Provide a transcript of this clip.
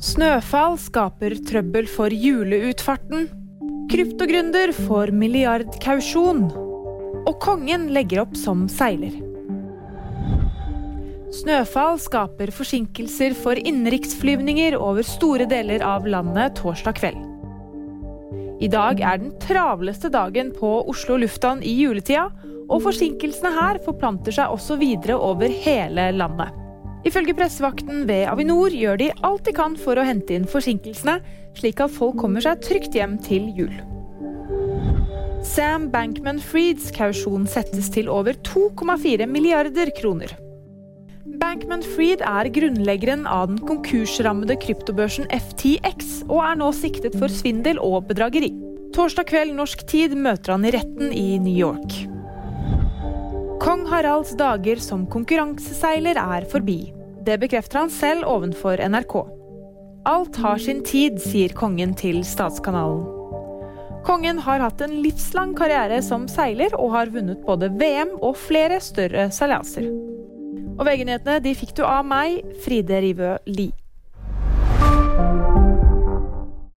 Snøfall skaper trøbbel for juleutfarten. Kryptogründer får milliardkausjon. Og kongen legger opp som seiler. Snøfall skaper forsinkelser for innenriksflyvninger over store deler av landet torsdag kveld. I dag er den travleste dagen på Oslo lufthavn i juletida, og forsinkelsene her forplanter seg også videre over hele landet. Ifølge pressevakten ved Avinor gjør de alt de kan for å hente inn forsinkelsene, slik at folk kommer seg trygt hjem til jul. Sam Bankman-Frieds kausjon settes til over 2,4 milliarder kroner. Bankman-Fried er grunnleggeren av den konkursrammede kryptobørsen FTX, og er nå siktet for svindel og bedrageri. Torsdag kveld norsk tid møter han i retten i New York. Kong Haralds dager som konkurranseseiler er forbi. Det bekrefter han selv ovenfor NRK. Alt har sin tid, sier kongen til Statskanalen. Kongen har hatt en livslang karriere som seiler, og har vunnet både VM og flere større seilaser. Og VG-nyhetene de fikk du av meg, Fride Rivø Lie.